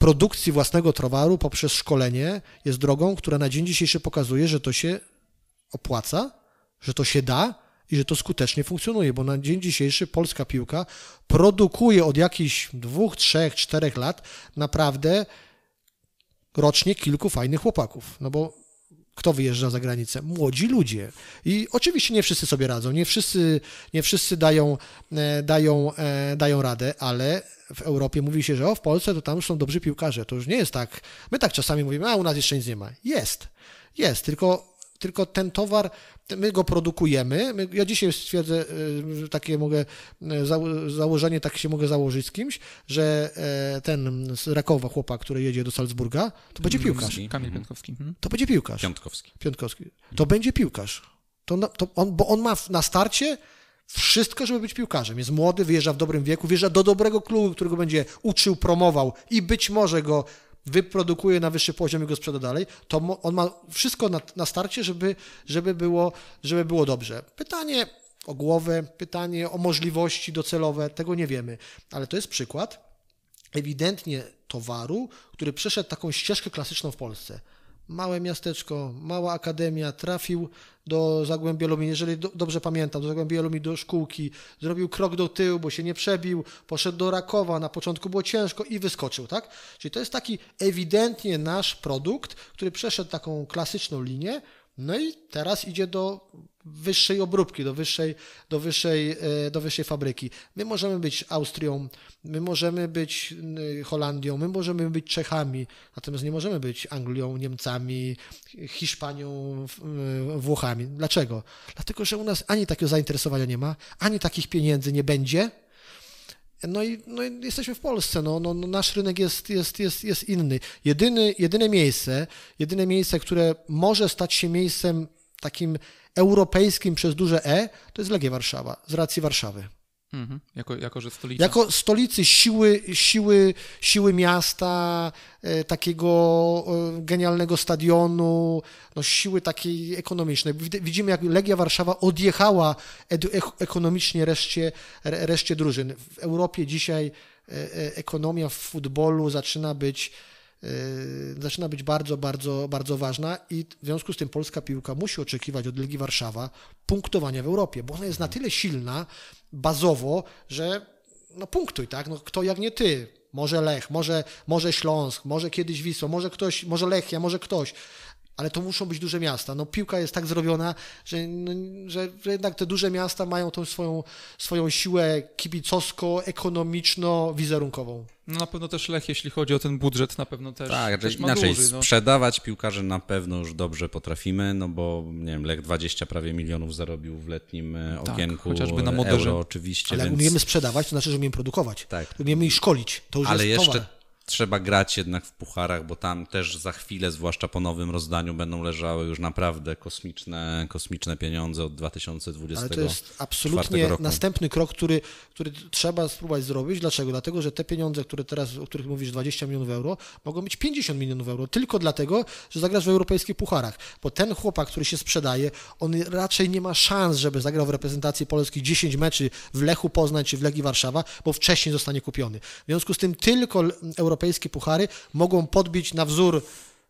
Speaker 4: produkcji własnego towaru poprzez szkolenie jest drogą, która na dzień dzisiejszy pokazuje, że to się opłaca, że to się da i że to skutecznie funkcjonuje, bo na dzień dzisiejszy polska piłka produkuje od jakichś dwóch, trzech, czterech lat naprawdę rocznie kilku fajnych chłopaków. No bo kto wyjeżdża za granicę? Młodzi ludzie. I oczywiście nie wszyscy sobie radzą, nie wszyscy, nie wszyscy dają, e, dają, e, dają radę, ale w Europie mówi się, że o, w Polsce to tam już są dobrzy piłkarze. To już nie jest tak. My tak czasami mówimy, a u nas jeszcze nic nie ma. Jest. Jest, tylko, tylko ten towar, my go produkujemy. My, ja dzisiaj stwierdzę, e, takie mogę, e, zało- założenie tak się mogę założyć z kimś, że e, ten z Rakowa chłopak, który jedzie do Salzburga, to będzie piłkarz.
Speaker 2: Kamil
Speaker 3: Mhm.
Speaker 2: Piątkowski. Mhm.
Speaker 4: To będzie piłkarz.
Speaker 3: Piątkowski.
Speaker 4: Piątkowski. To będzie piłkarz. To, to on, bo on ma na starcie wszystko, żeby być piłkarzem. Jest młody, wyjeżdża w dobrym wieku, wyjeżdża do dobrego klubu, którego będzie uczył, promował i być może go wyprodukuje na wyższy poziom i go sprzeda dalej, to on ma wszystko na, na starcie, żeby, żeby, było, żeby było dobrze. Pytanie o głowę, pytanie o możliwości docelowe, tego nie wiemy, ale to jest przykład ewidentnie towaru, który przeszedł taką ścieżkę klasyczną w Polsce. Małe miasteczko, mała akademia, trafił do Zagłębia Lubin, jeżeli do, dobrze pamiętam, do Zagłębia Lubin do szkółki, zrobił krok do tyłu, bo się nie przebił, poszedł do Rakowa, na początku było ciężko i wyskoczył, tak? Czyli to jest taki ewidentnie nasz produkt, który przeszedł taką klasyczną linię, no i teraz idzie do wyższej obróbki, do wyższej, do wyższej, e, do wyższej fabryki. My możemy być Austrią, my możemy być y, Holandią, my możemy być Czechami, natomiast nie możemy być Anglią, Niemcami, Hiszpanią, y, Włochami. Dlaczego? Dlatego, że u nas ani takiego zainteresowania nie ma, ani takich pieniędzy nie będzie. No i, no i jesteśmy w Polsce, no, no, no nasz rynek jest, jest, jest, jest inny. Jedyny, jedyne miejsce, jedyne miejsce, które może stać się miejscem takim europejskim przez duże E, to jest Legia Warszawa, z racji Warszawy.
Speaker 2: Mhm. Jako, jako, że stolica.
Speaker 4: Jako stolicy siły, siły, siły miasta, e, takiego e, genialnego stadionu, no, siły takiej ekonomicznej. Wid- Widzimy, jak Legia Warszawa odjechała edu, ek- ekonomicznie reszcie, re- reszcie drużyn. W Europie dzisiaj e, e, ekonomia w futbolu zaczyna być e, zaczyna być bardzo, bardzo, bardzo ważna i w związku z tym polska piłka musi oczekiwać od Legii Warszawa punktowania w Europie, bo ona jest na tyle silna bazowo, że no punktuj, tak? No, kto jak nie ty? Może Lech, może, może Śląsk, może kiedyś Wisła, może ktoś, może Lechia, może ktoś. Ale to muszą być duże miasta. No piłka jest tak zrobiona, że, no, że, że jednak te duże miasta mają tą swoją, swoją siłę kibicowsko-ekonomiczno-wizerunkową.
Speaker 2: No na pewno też Lech, jeśli chodzi o ten budżet, na pewno też,
Speaker 3: Tak,
Speaker 2: też ma
Speaker 3: inaczej
Speaker 2: duży. No.
Speaker 3: sprzedawać piłkarzy na pewno już dobrze potrafimy, no bo nie wiem, Lech 20 prawie milionów zarobił w letnim e,
Speaker 2: Tak,
Speaker 3: okienku.
Speaker 2: chociażby na
Speaker 3: e,
Speaker 2: Moderze.
Speaker 3: Euro oczywiście,
Speaker 4: Ale jak
Speaker 3: więc...
Speaker 4: umiemy sprzedawać, to znaczy, że umiemy produkować.
Speaker 3: Tak.
Speaker 4: Umiemy ich szkolić. To już
Speaker 3: Ale
Speaker 4: jest
Speaker 3: jeszcze
Speaker 4: towar.
Speaker 3: Trzeba grać jednak w pucharach, bo tam też za chwilę, zwłaszcza po nowym rozdaniu, będą leżały już naprawdę kosmiczne, kosmiczne pieniądze od 2024
Speaker 4: Ale to jest absolutnie
Speaker 3: roku.
Speaker 4: następny krok, który, który trzeba spróbować zrobić. Dlaczego? Dlatego, że te pieniądze, które teraz, o których mówisz, 20 milionów euro, mogą być 50 milionów euro, tylko dlatego, że zagrasz w europejskich pucharach. Bo ten chłopak, który się sprzedaje, on raczej nie ma szans, żeby zagrał w reprezentacji Polski 10 meczy w Lechu Poznań czy w Legii Warszawa, bo wcześniej zostanie kupiony. W związku z tym tylko l- europejskie puchary mogą podbić na wzór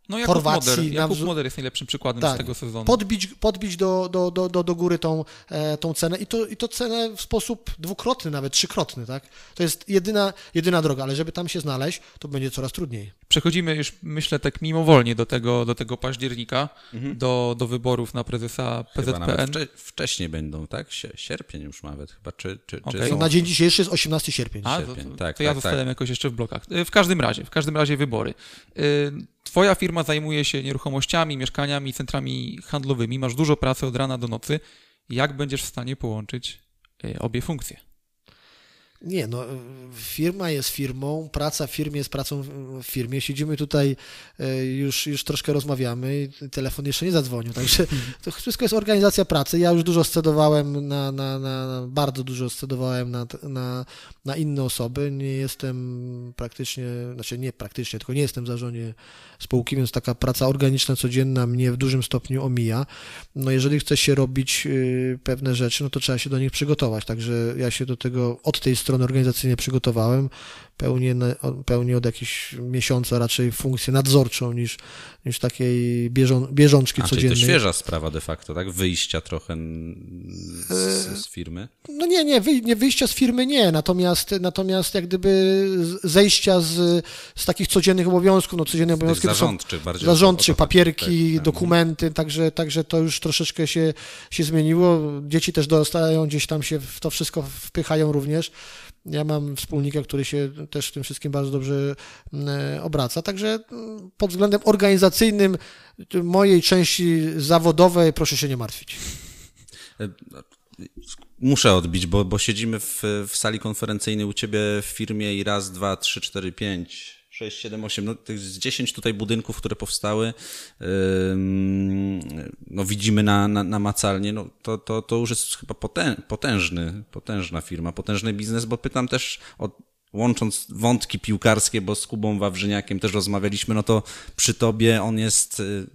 Speaker 2: No Jakub
Speaker 4: Chorwacji.
Speaker 2: Moder, Jakub
Speaker 4: wzór-
Speaker 2: Moder jest najlepszym przykładem
Speaker 4: Tak.
Speaker 2: z tego sezonu.
Speaker 4: podbić, podbić do, do, do, do, do góry tą, e, tą cenę i to, i to cenę w sposób dwukrotny, nawet trzykrotny, tak? To jest jedyna, jedyna droga, ale żeby tam się znaleźć, to będzie coraz trudniej.
Speaker 2: Przechodzimy już, myślę, tak mimowolnie do tego, do tego października, do, do wyborów na prezesa
Speaker 3: Mhm. Chyba nawet
Speaker 2: PZPN.
Speaker 3: wcze, wcześniej będą, tak? Sie- Sierpień już nawet chyba, czy, czy, czy
Speaker 2: Okej.
Speaker 3: są...
Speaker 4: Na dzień dzisiejszy jest 18 sierpień.
Speaker 2: A, to,
Speaker 3: sierpień,
Speaker 2: to,
Speaker 3: tak,
Speaker 2: to ja
Speaker 3: tak,
Speaker 2: zostałem
Speaker 3: tak.
Speaker 2: jakoś jeszcze w blokach. Y, W każdym razie, w każdym razie wybory. Y, Twoja firma zajmuje się nieruchomościami, mieszkaniami, centrami handlowymi. Masz dużo pracy od rana do nocy. Jak będziesz w stanie połączyć y, obie funkcje?
Speaker 4: Nie, no firma jest firmą, praca w firmie jest pracą w firmie. Siedzimy tutaj, e, już, już troszkę rozmawiamy i telefon jeszcze nie zadzwonił, także to wszystko jest organizacja pracy. Ja już dużo scedowałem na, na, na na- bardzo dużo scedowałem na, na, na inne osoby. Nie jestem praktycznie, znaczy nie praktycznie, tylko nie jestem w zarządzie spółki, więc taka praca organiczna, codzienna mnie w dużym stopniu omija. No jeżeli chce się robić y, pewne rzeczy, no to trzeba się do nich przygotować. Także ja się do tego od tej strony organizacyjnie przygotowałem. Pełnię od jakichś miesiąca raczej funkcję nadzorczą niż, niż takiej bieżą, bieżączki
Speaker 3: A, czyli to
Speaker 4: codziennej.
Speaker 3: świeża sprawa de facto, tak? Wyjścia trochę z, z firmy.
Speaker 4: No nie, nie, wyj- nie wyjścia z firmy nie, natomiast, natomiast jak gdyby zejścia z, z takich codziennych obowiązków, no codzienne obowiązki to są
Speaker 3: zarządczych bardziej.
Speaker 4: zarządczych,
Speaker 3: chodzi,
Speaker 4: papierki,
Speaker 3: tak, tak.
Speaker 4: dokumenty, także, także to już troszeczkę się, się zmieniło. Dzieci też dorastają, gdzieś tam się w to wszystko wpychają również. Ja mam wspólnika, który się też w tym wszystkim bardzo dobrze mm, obraca, także mm, pod względem organizacyjnym mojej części zawodowej proszę się nie martwić.
Speaker 3: Muszę odbić, bo, bo siedzimy w, w sali konferencyjnej u ciebie w firmie i raz, dwa, trzy, cztery, pięć, sześć, siedem, osiem, no tych z dziesięć tutaj budynków, które powstały, no widzimy na, na, namacalnie, no to, to, to już jest chyba potę, potężny, potężna firma, potężny biznes, bo pytam też o łącząc wątki piłkarskie, bo z Kubą Wawrzyniakiem też rozmawialiśmy, no to przy tobie on jest y,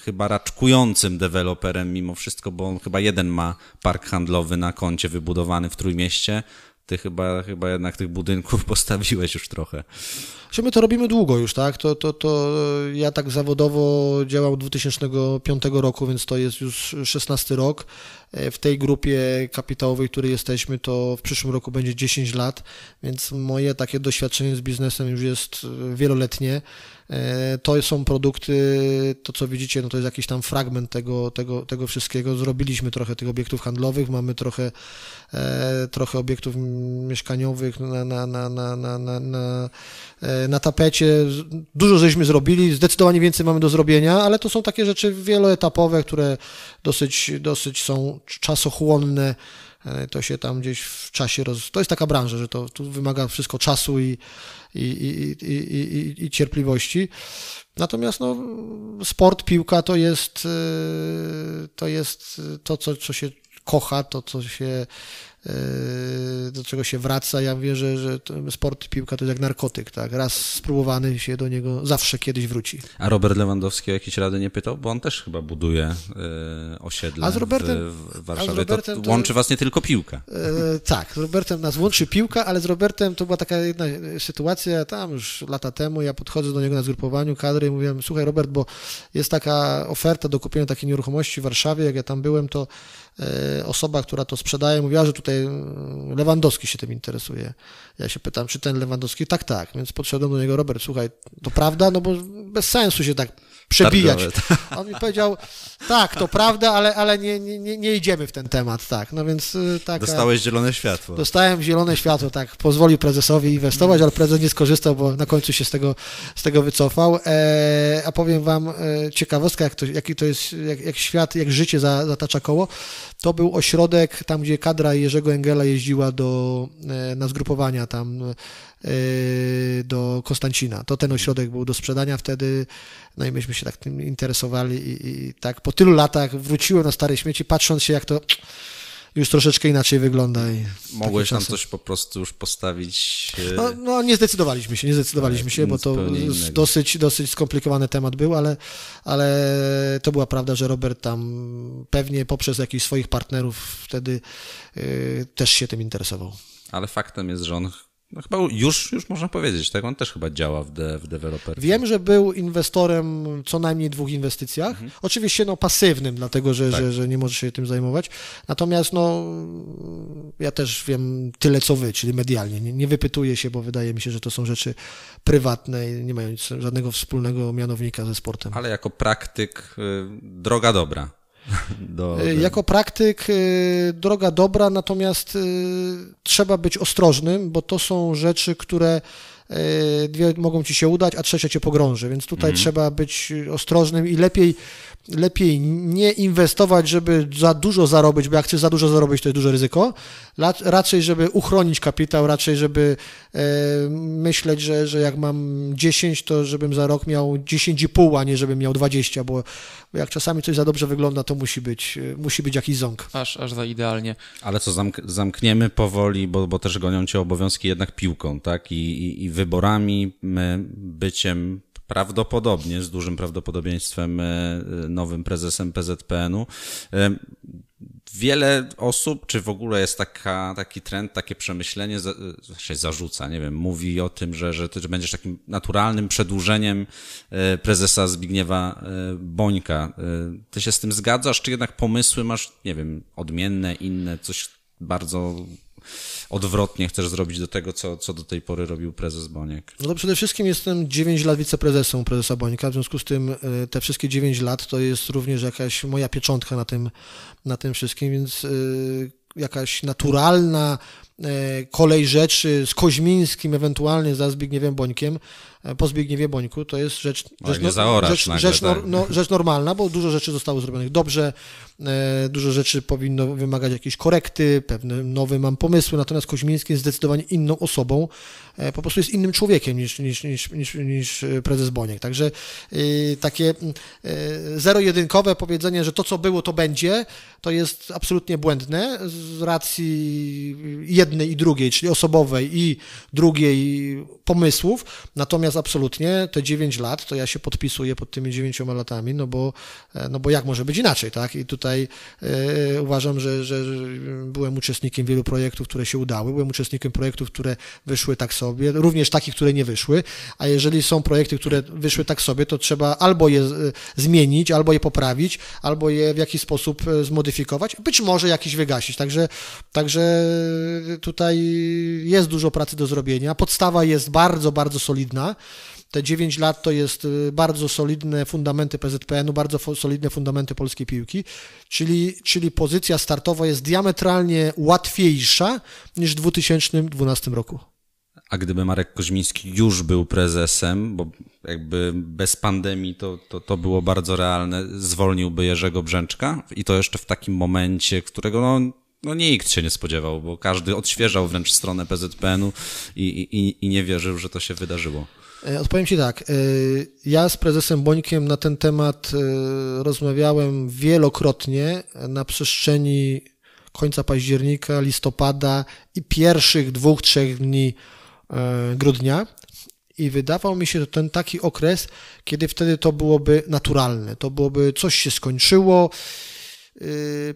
Speaker 3: chyba raczkującym deweloperem mimo wszystko, bo on chyba jeden ma park handlowy na koncie wybudowany w Trójmieście. Ty chyba, chyba jednak tych budynków postawiłeś już trochę.
Speaker 4: Czy my to robimy długo już, tak? To, to, to ja tak zawodowo działam od 2005 roku, więc to jest już 16 rok. E, W tej grupie kapitałowej, w której jesteśmy, to w przyszłym roku będzie 10 lat, więc moje takie doświadczenie z biznesem już jest e, wieloletnie. E, To są produkty, to co widzicie, no to jest jakiś tam fragment tego, tego, tego wszystkiego. Zrobiliśmy trochę tych obiektów handlowych, mamy trochę, e, trochę obiektów mieszkaniowych na, na, na, na, na, na, na, e, na tapecie. Dużo żeśmy zrobili, zdecydowanie więcej mamy do zrobienia, ale to są takie rzeczy wieloetapowe, które dosyć, dosyć są czasochłonne. E, To się tam gdzieś w czasie roz... To jest taka branża, że to tu wymaga wszystko czasu i, i, i, i, i, cierpliwości. Natomiast no, sport, piłka to jest, e, to jest to, co, co się kocha, to, co się e, do czego się wraca. Ja wierzę, że sport, piłka to jest jak narkotyk, tak? Raz spróbowany się do niego zawsze kiedyś wróci.
Speaker 3: A Robert Lewandowski o jakieś rady nie pytał? Bo on też chyba buduje y, osiedle
Speaker 4: A z Robertem-
Speaker 3: w, w
Speaker 4: a z
Speaker 3: Warszawie.
Speaker 4: Robertem
Speaker 3: to, łączy was nie tylko piłka.
Speaker 4: E, tak, z Robertem nas łączy piłka, ale z Robertem to była taka jedna e, sytuacja tam już lata temu. Ja podchodzę do niego na zgrupowaniu kadry i mówiłem: Słuchaj, Robert, bo jest taka oferta do kupienia takiej nieruchomości w Warszawie. Jak ja tam byłem, to e, osoba, która to sprzedaje, mówiła, że tutaj e, Lewandowski się tym interesuje. Ja się pytam, czy ten Lewandowski? Tak, tak. Więc podszedłem do niego: Robert, słuchaj, to prawda? No bo bez sensu się tak przebijać.
Speaker 3: Targowe,
Speaker 4: On mi powiedział, tak, to prawda, ale, ale nie, nie, nie- idziemy w ten temat, tak. No więc y, taka...
Speaker 3: Dostałeś zielone światło.
Speaker 4: Dostałem zielone światło, tak, pozwolił prezesowi inwestować, ale prezes nie skorzystał, bo na końcu się z tego, z tego wycofał. E, a powiem wam e, ciekawostka, jak to, jaki to jest, jak, jak świat, jak życie za, zatacza koło. To był ośrodek, tam gdzie kadra Jerzego Engela jeździła do, e, na zgrupowania tam do Konstancina. To ten ośrodek był do sprzedania wtedy, no i myśmy się tak tym interesowali i, i tak po tylu latach wróciłem na stare śmieci, patrząc się jak to już troszeczkę inaczej wygląda. I
Speaker 3: Mogłeś tam coś po prostu już postawić. y,
Speaker 4: No, no nie zdecydowaliśmy się, nie zdecydowaliśmy się, bo to dosyć, dosyć skomplikowany temat był, ale, ale to była prawda, że Robert tam pewnie poprzez jakichś swoich partnerów wtedy y, też się tym interesował.
Speaker 3: Ale faktem jest, że on No chyba już, już można powiedzieć, tak? On też chyba działa w, de, w deweloper.
Speaker 4: Wiem, że był inwestorem co najmniej dwóch inwestycjach. Mhm. Oczywiście no pasywnym, dlatego że, tak. że, że nie może się tym zajmować. Natomiast no ja też wiem tyle co wy, czyli medialnie. Nie, nie wypytuję się, bo wydaje mi się, że to są rzeczy prywatne i nie mają nic, żadnego wspólnego mianownika ze sportem.
Speaker 3: Ale jako praktyk y, droga dobra.
Speaker 4: Do, do... Jako praktyk y, droga dobra, natomiast y, trzeba być ostrożnym, bo to są rzeczy, które y, dwie mogą ci się udać, a trzecia cię pogrąży, więc tutaj mm. trzeba być ostrożnym i lepiej lepiej nie inwestować, żeby za dużo zarobić, bo jak chcesz za dużo zarobić, to jest duże ryzyko. Raczej, żeby uchronić kapitał, raczej, żeby e, myśleć, że, że jak mam 10, to żebym za rok miał 10,5, a nie żebym miał 20, bo jak czasami coś za dobrze wygląda, to musi być, e, musi być jakiś ząg.
Speaker 2: Aż, aż za idealnie.
Speaker 3: Ale co, zamk zamkniemy powoli, bo, bo też gonią cię obowiązki jednak piłką, tak? I, i, i wyborami, byciem prawdopodobnie, z dużym prawdopodobieństwem e, nowym prezesem PZPN-u. E, wiele osób, czy w ogóle jest taka, taki trend, takie przemyślenie, się zarzuca, nie wiem, mówi o tym, że, że ty będziesz takim naturalnym przedłużeniem e, prezesa Zbigniewa Bońka. Ty się z tym zgadzasz, czy jednak pomysły masz, nie wiem, odmienne, inne, coś bardzo odwrotnie chcesz zrobić do tego, co, co do tej pory robił prezes Boniek?
Speaker 4: No to przede wszystkim jestem 9 lat wiceprezesem prezesa Bońka, w związku z tym e, te wszystkie 9 lat to jest również jakaś moja pieczątka na tym, na tym wszystkim, więc e, jakaś naturalna e, kolej rzeczy z Koźmińskim, ewentualnie za Zbigniewem Bońkiem, po Zbigniewie Bońku, to jest rzecz, rzecz, no, rzecz, nagle, rzecz, tak. no, rzecz normalna, bo dużo rzeczy zostało zrobionych dobrze, e, dużo rzeczy powinno wymagać jakiejś korekty, pewne nowe mam pomysły, natomiast Koźmiński jest zdecydowanie inną osobą, e, po prostu jest innym człowiekiem niż, niż, niż, niż, niż prezes Boniek. Także y, takie y, zero-jedynkowe powiedzenie, że to, co było, to będzie, to jest absolutnie błędne z racji jednej i drugiej, czyli osobowej i drugiej pomysłów, natomiast Natomiast absolutnie te 9 lat, to ja się podpisuję pod tymi 9 latami, no bo, e, no bo jak może być inaczej, tak? I tutaj e, uważam, że, że byłem uczestnikiem wielu projektów, które się udały, byłem uczestnikiem projektów, które wyszły tak sobie, również takich, które nie wyszły, a jeżeli są projekty, które wyszły tak sobie, to trzeba albo je zmienić, albo je poprawić, albo je w jakiś sposób e, zmodyfikować, być może jakiś wygasić. Także, także tutaj jest dużo pracy do zrobienia. Podstawa jest bardzo, bardzo solidna. Te 9 lat to jest y, bardzo solidne fundamenty PZPN-u, bardzo solidne fundamenty polskiej piłki, czyli, czyli pozycja startowa jest diametralnie łatwiejsza niż w 2012 roku.
Speaker 3: A gdyby Marek Koźmiński już był prezesem, bo jakby bez pandemii to, to, to było bardzo realne, zwolniłby Jerzego Brzęczka i to jeszcze w takim momencie, którego no, no nikt się nie spodziewał, bo każdy odświeżał wręcz stronę PZPN-u i, i, i nie wierzył, że to się wydarzyło.
Speaker 4: E, odpowiem Ci tak. E, ja z prezesem Bońkiem na ten temat e, rozmawiałem wielokrotnie na przestrzeni końca października, listopada i pierwszych dwóch, trzech dni grudnia. I wydawał mi się to ten taki okres, kiedy wtedy to byłoby naturalne. To byłoby, coś się skończyło,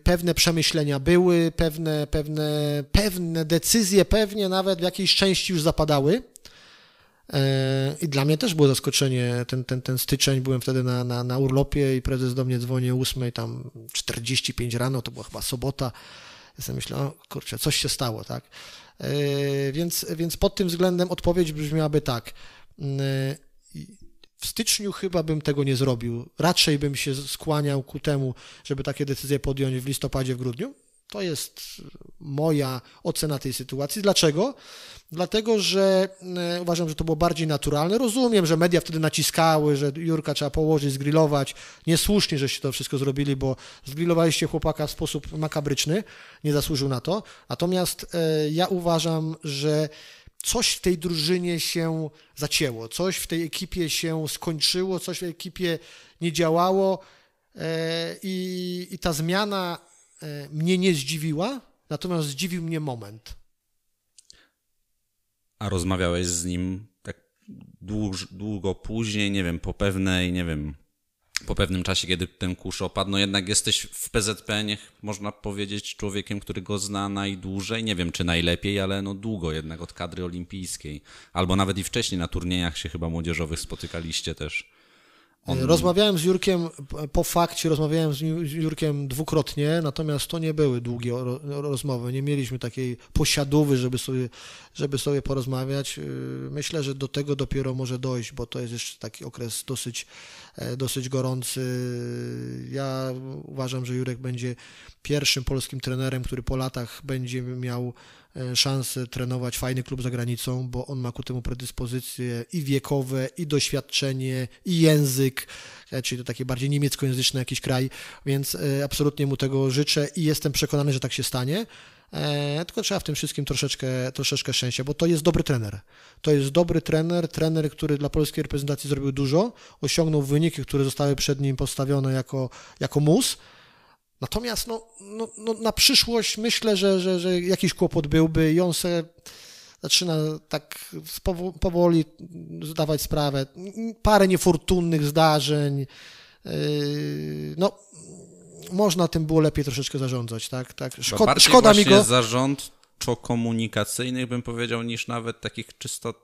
Speaker 4: pewne przemyślenia były, pewne, pewne, pewne decyzje pewnie nawet w jakiejś części już zapadały. E, I dla mnie też było zaskoczenie ten, ten, ten styczeń. Byłem wtedy na, na, na urlopie i prezes do mnie dzwoni o 8, tam 45 rano, to była chyba sobota. Ja sobie myślę, o kurczę, coś się stało, tak? E, więc, więc pod tym względem odpowiedź brzmiałaby tak. Mm, e, w styczniu chyba bym tego nie zrobił. Raczej bym się skłaniał ku temu, żeby takie decyzje podjąć w listopadzie, w grudniu. To jest moja ocena tej sytuacji. Dlaczego? Dlatego, że e, uważam, że to było bardziej naturalne. Rozumiem, że media wtedy naciskały, że Jurka trzeba położyć, zgrillować. Niesłusznie, żeście to wszystko zrobili, bo zgrillowaliście chłopaka w sposób makabryczny, nie zasłużył na to. Natomiast e, ja uważam, że coś w tej drużynie się zacięło, coś w tej ekipie się skończyło, coś w ekipie nie działało e, i, i ta zmiana mnie nie zdziwiła, natomiast zdziwił mnie moment.
Speaker 3: A rozmawiałeś z nim tak długo, długo później, nie wiem, po pewnej, nie wiem, po pewnym czasie, kiedy ten kurz opadł, no jednak jesteś w PZP, niech można powiedzieć, człowiekiem, który go zna najdłużej, nie wiem czy najlepiej, ale no długo jednak od kadry olimpijskiej. Albo nawet i wcześniej na turniejach się chyba młodzieżowych spotykaliście też.
Speaker 4: On... Rozmawiałem z Jurkiem po fakcie, rozmawiałem z Jurkiem dwukrotnie, natomiast to nie były długie rozmowy. Nie mieliśmy takiej posiadówy, żeby sobie, żeby sobie porozmawiać. Y, myślę, że do tego dopiero może dojść, bo to jest jeszcze taki okres dosyć, e, dosyć gorący. Ja uważam, że Jurek będzie pierwszym polskim trenerem, który po latach będzie miał szansę trenować fajny klub za granicą, bo on ma ku temu predyspozycje i wiekowe, i doświadczenie, i język, e, czyli to takie bardziej niemieckojęzyczny jakiś kraj, więc e, absolutnie mu tego życzę i jestem przekonany, że tak się stanie. Tylko trzeba w tym wszystkim troszeczkę, troszeczkę szczęścia, bo to jest dobry trener. To jest dobry trener, trener, który dla polskiej reprezentacji zrobił dużo, osiągnął wyniki, które zostały przed nim postawione jako, jako mus Natomiast no, no, no, na przyszłość myślę, że, że, że jakiś kłopot byłby i on se zaczyna tak powoli zdawać sprawę. Parę niefortunnych zdarzeń. Yy, no, można tym było lepiej troszeczkę zarządzać, tak? tak.
Speaker 3: Szko szkoda mi go. zarząd komunikacyjnych bym powiedział, niż nawet takich czysto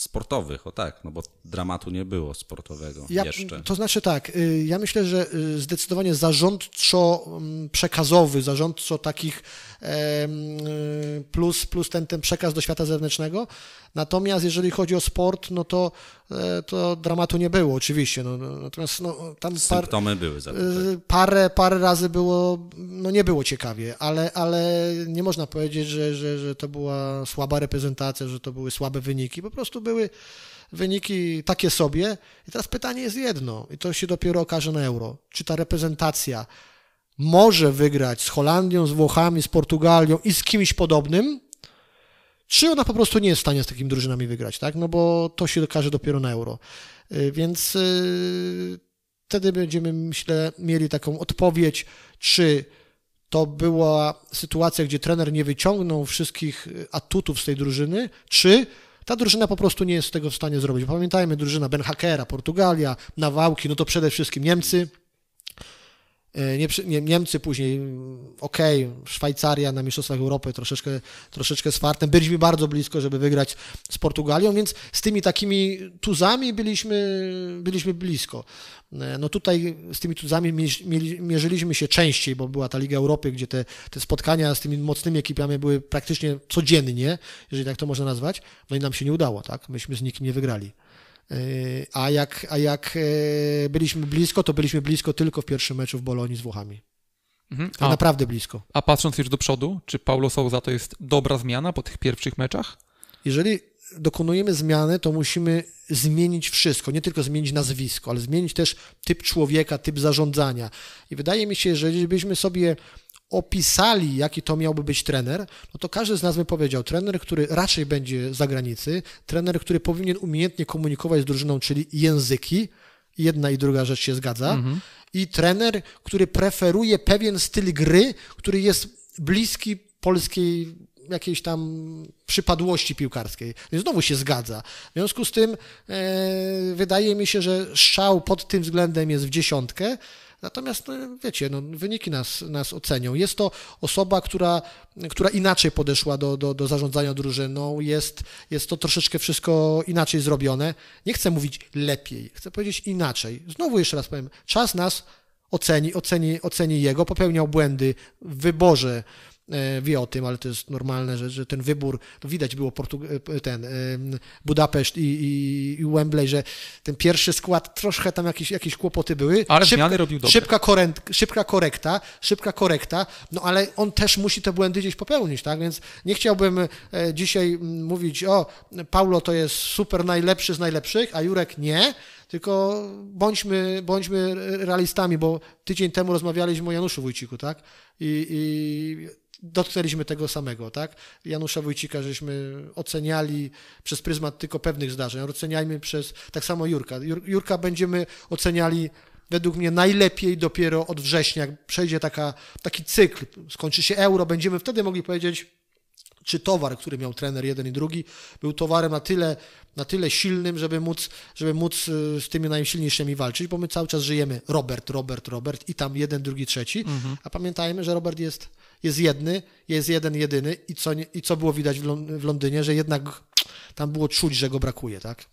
Speaker 3: sportowych, o tak, no bo dramatu nie było sportowego ja, jeszcze.
Speaker 4: To znaczy tak, y, ja myślę, że y, zdecydowanie zarządczo-przekazowy, mm, zarządczo takich y, plus, plus ten, ten przekaz do świata zewnętrznego, natomiast jeżeli chodzi o sport, no to, to dramatu nie było oczywiście, no, no natomiast no, tam
Speaker 3: par, były.
Speaker 4: Parę, parę razy było, no nie było ciekawie, ale, ale nie można powiedzieć, że, że, że to była słaba reprezentacja, że to były słabe wyniki, po prostu były wyniki takie sobie. I teraz pytanie jest jedno, i to się dopiero okaże na euro. Czy ta reprezentacja może wygrać z Holandią, z Włochami, z Portugalią i z kimś podobnym, czy ona po prostu nie jest w stanie z takimi drużynami wygrać, tak? No bo to się okaże dopiero na euro. Y, więc yy, wtedy będziemy, myślę, mieli taką odpowiedź, czy to była sytuacja, gdzie trener nie wyciągnął wszystkich atutów z tej drużyny, czy ta drużyna po prostu nie jest tego w stanie zrobić. Pamiętajmy, drużyna Ben Hackera, Portugalia, Nawałki, no to przede wszystkim Niemcy, nie, nie, Niemcy później, mm, ok, Szwajcaria na Mistrzostwach Europy troszeczkę, troszeczkę z fartem. Byliśmy bardzo blisko, żeby wygrać z Portugalią, więc z tymi takimi tuzami byliśmy, byliśmy blisko. E, no tutaj z tymi tuzami mierzyliśmy się częściej, bo była ta Liga Europy, gdzie te, te spotkania z tymi mocnymi ekipami były praktycznie codziennie, jeżeli tak to można nazwać, no i nam się nie udało, tak? Myśmy z nikim nie wygrali. E, a jak, a jak e, byliśmy blisko, to byliśmy blisko tylko w pierwszym meczu w Bolonii z Włochami. Mhm. A, naprawdę blisko.
Speaker 2: A patrząc już do przodu, czy Paulo Souza to jest dobra zmiana po tych pierwszych meczach?
Speaker 4: Jeżeli dokonujemy zmiany, to musimy zmienić wszystko, nie tylko zmienić nazwisko, ale zmienić też typ człowieka, typ zarządzania. I wydaje mi się, że jeżeli byśmy sobie opisali, jaki to miałby być trener, no to każdy z nas by powiedział, trener, który raczej będzie z zagranicy, trener, który powinien umiejętnie komunikować z drużyną, czyli języki, jedna i druga rzecz się zgadza, mhm. i trener, który preferuje pewien styl gry, który jest bliski polskiej jakiejś tam przypadłości piłkarskiej. Więc znowu się zgadza. W związku z tym e, wydaje mi się, że szał pod tym względem jest w dziesiątkę. Natomiast, no, wiecie, no, wyniki nas, nas ocenią. Jest to osoba, która, która inaczej podeszła do, do, do zarządzania drużyną, jest, jest to troszeczkę wszystko inaczej zrobione. Nie chcę mówić lepiej, chcę powiedzieć inaczej. Znowu jeszcze raz powiem, czas nas oceni, oceni, oceni jego, popełniał błędy w wyborze wie o tym, ale to jest normalne, że, że ten wybór, to widać było Portug e, ten Budapeszt i, i, i, Wembley, że ten pierwszy skład troszkę tam jakieś, jakieś kłopoty były.
Speaker 2: Ale szybka, zmiany robił dobrze.
Speaker 4: Szybka, korent, szybka korekta, szybka korekta, no ale on też musi te błędy gdzieś popełnić, tak? Więc nie chciałbym e, dzisiaj mówić, o, Paulo to jest super najlepszy z najlepszych, a Jurek nie, tylko bądźmy, bądźmy realistami, bo tydzień temu rozmawialiśmy o Januszu Wójciku, tak? I, i dotknęliśmy tego samego, tak? Janusza Wójcika żeśmy oceniali przez pryzmat tylko pewnych zdarzeń, oceniajmy przez, tak samo Jurka. Jurka będziemy oceniali według mnie najlepiej dopiero od września, jak przejdzie taka, taki cykl, skończy się euro, będziemy wtedy mogli powiedzieć, czy towar, który miał trener jeden i drugi, był towarem na tyle, na tyle silnym, żeby móc, żeby móc y, z tymi najsilniejszymi walczyć, bo my cały czas żyjemy. Robert, Robert, Robert i tam jeden, drugi, trzeci, a pamiętajmy, że Robert jest, jest jedny, jest jeden, jedyny i co, i co było widać w, Lon- w Londynie, że jednak tam było czuć, że go brakuje, tak?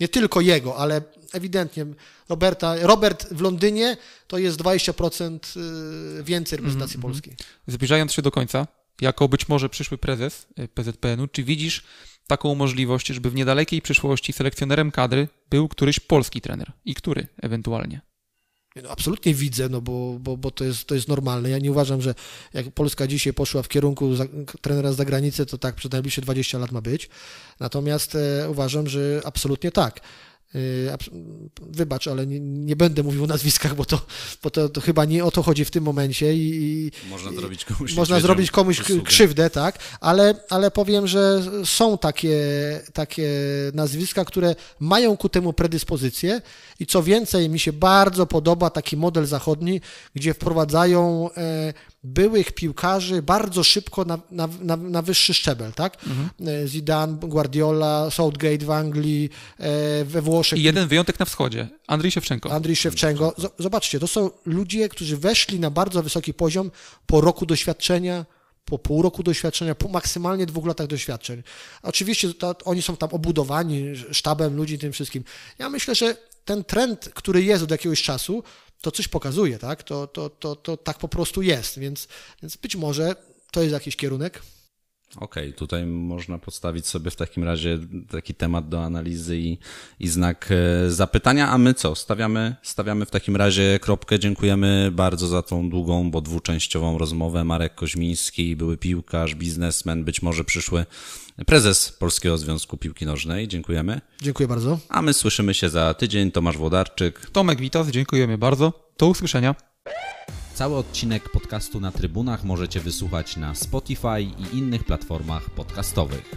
Speaker 4: Nie tylko jego, ale ewidentnie Roberta, Robert w Londynie to jest 20% y, więcej reprezentacji polskiej.
Speaker 2: Zbliżając się do końca, jako być może przyszły prezes y, PZPN-u, czy widzisz taką możliwość, żeby w niedalekiej przyszłości selekcjonerem kadry był któryś polski trener? I który ewentualnie?
Speaker 4: No, absolutnie widzę, no bo, bo, bo to, jest, to jest normalne. Ja nie uważam, że jak Polska dzisiaj poszła w kierunku za, trenera z zagranicy, to tak przez najbliższe 20 lat ma być. Natomiast e, uważam, że absolutnie tak. Abs- wybacz, ale nie, nie będę mówił o nazwiskach, bo, to, bo to, to chyba nie o to chodzi w tym momencie i,
Speaker 3: Można zrobić komuś
Speaker 4: można zrobić komuś krzywdę, tak, ale, ale powiem, że są takie, takie nazwiska, które mają ku temu predyspozycje i co więcej, mi się bardzo podoba taki model zachodni, gdzie wprowadzają e, byłych piłkarzy bardzo szybko na, na, na, na wyższy szczebel, tak? E, Zidane, Guardiola, Southgate w Anglii, e, we Włoszech.
Speaker 2: I jeden wyjątek na wschodzie, Andrzej Szewczenko.
Speaker 4: Andrzej Szewczenko. Zobaczcie, to są ludzie, którzy weszli na bardzo wysoki poziom po roku doświadczenia, po pół roku doświadczenia, po maksymalnie dwóch latach doświadczeń. Oczywiście to, oni są tam obudowani sztabem ludzi, tym wszystkim. Ja myślę, że ten trend, który jest od jakiegoś czasu, to coś pokazuje, tak? To, to, to, to tak po prostu jest, więc, więc być może to jest jakiś kierunek.
Speaker 3: Okej, tutaj można postawić sobie w takim razie taki temat do analizy i, i znak e, zapytania, a my co? Stawiamy, stawiamy w takim razie kropkę. Dziękujemy bardzo za tą długą, bo dwuczęściową rozmowę. Marek Koźmiński, były piłkarz, biznesmen, być może przyszły prezes Polskiego Związku Piłki Nożnej. Dziękujemy.
Speaker 4: Dziękuję bardzo.
Speaker 3: A my słyszymy się za tydzień. Tomasz Włodarczyk.
Speaker 2: Tomek Witas, dziękujemy bardzo. Do usłyszenia.
Speaker 3: Cały odcinek podcastu na trybunach możecie wysłuchać na Spotify i innych platformach podcastowych.